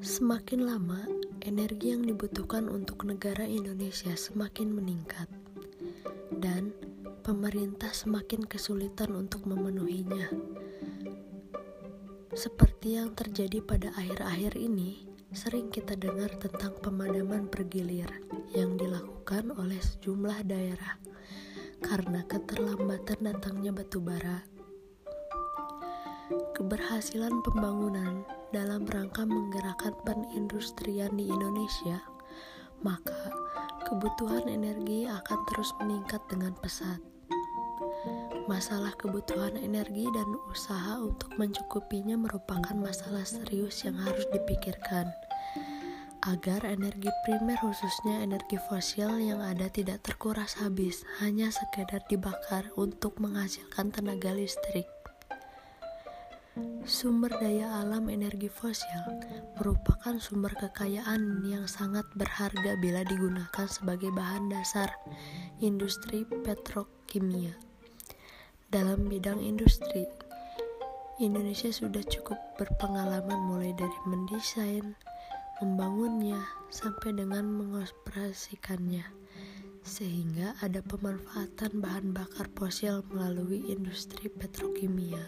Semakin lama, energi yang dibutuhkan untuk negara Indonesia semakin meningkat, dan pemerintah semakin kesulitan untuk memenuhinya. Seperti yang terjadi pada akhir-akhir ini, sering kita dengar tentang pemadaman bergilir yang dilakukan oleh sejumlah daerah karena keterlambatan datangnya batu bara. Keberhasilan pembangunan dalam rangka menggerakkan perindustrian di Indonesia, maka kebutuhan energi akan terus meningkat dengan pesat. Masalah kebutuhan energi dan usaha untuk mencukupinya merupakan masalah serius yang harus dipikirkan agar energi primer khususnya energi fosil yang ada tidak terkuras habis hanya sekedar dibakar untuk menghasilkan tenaga listrik. Sumber daya alam energi fosil merupakan sumber kekayaan yang sangat berharga bila digunakan sebagai bahan dasar industri petrokimia. Dalam bidang industri, Indonesia sudah cukup berpengalaman mulai dari mendesain, membangunnya, sampai dengan mengoperasikannya, sehingga ada pemanfaatan bahan bakar fosil melalui industri petrokimia.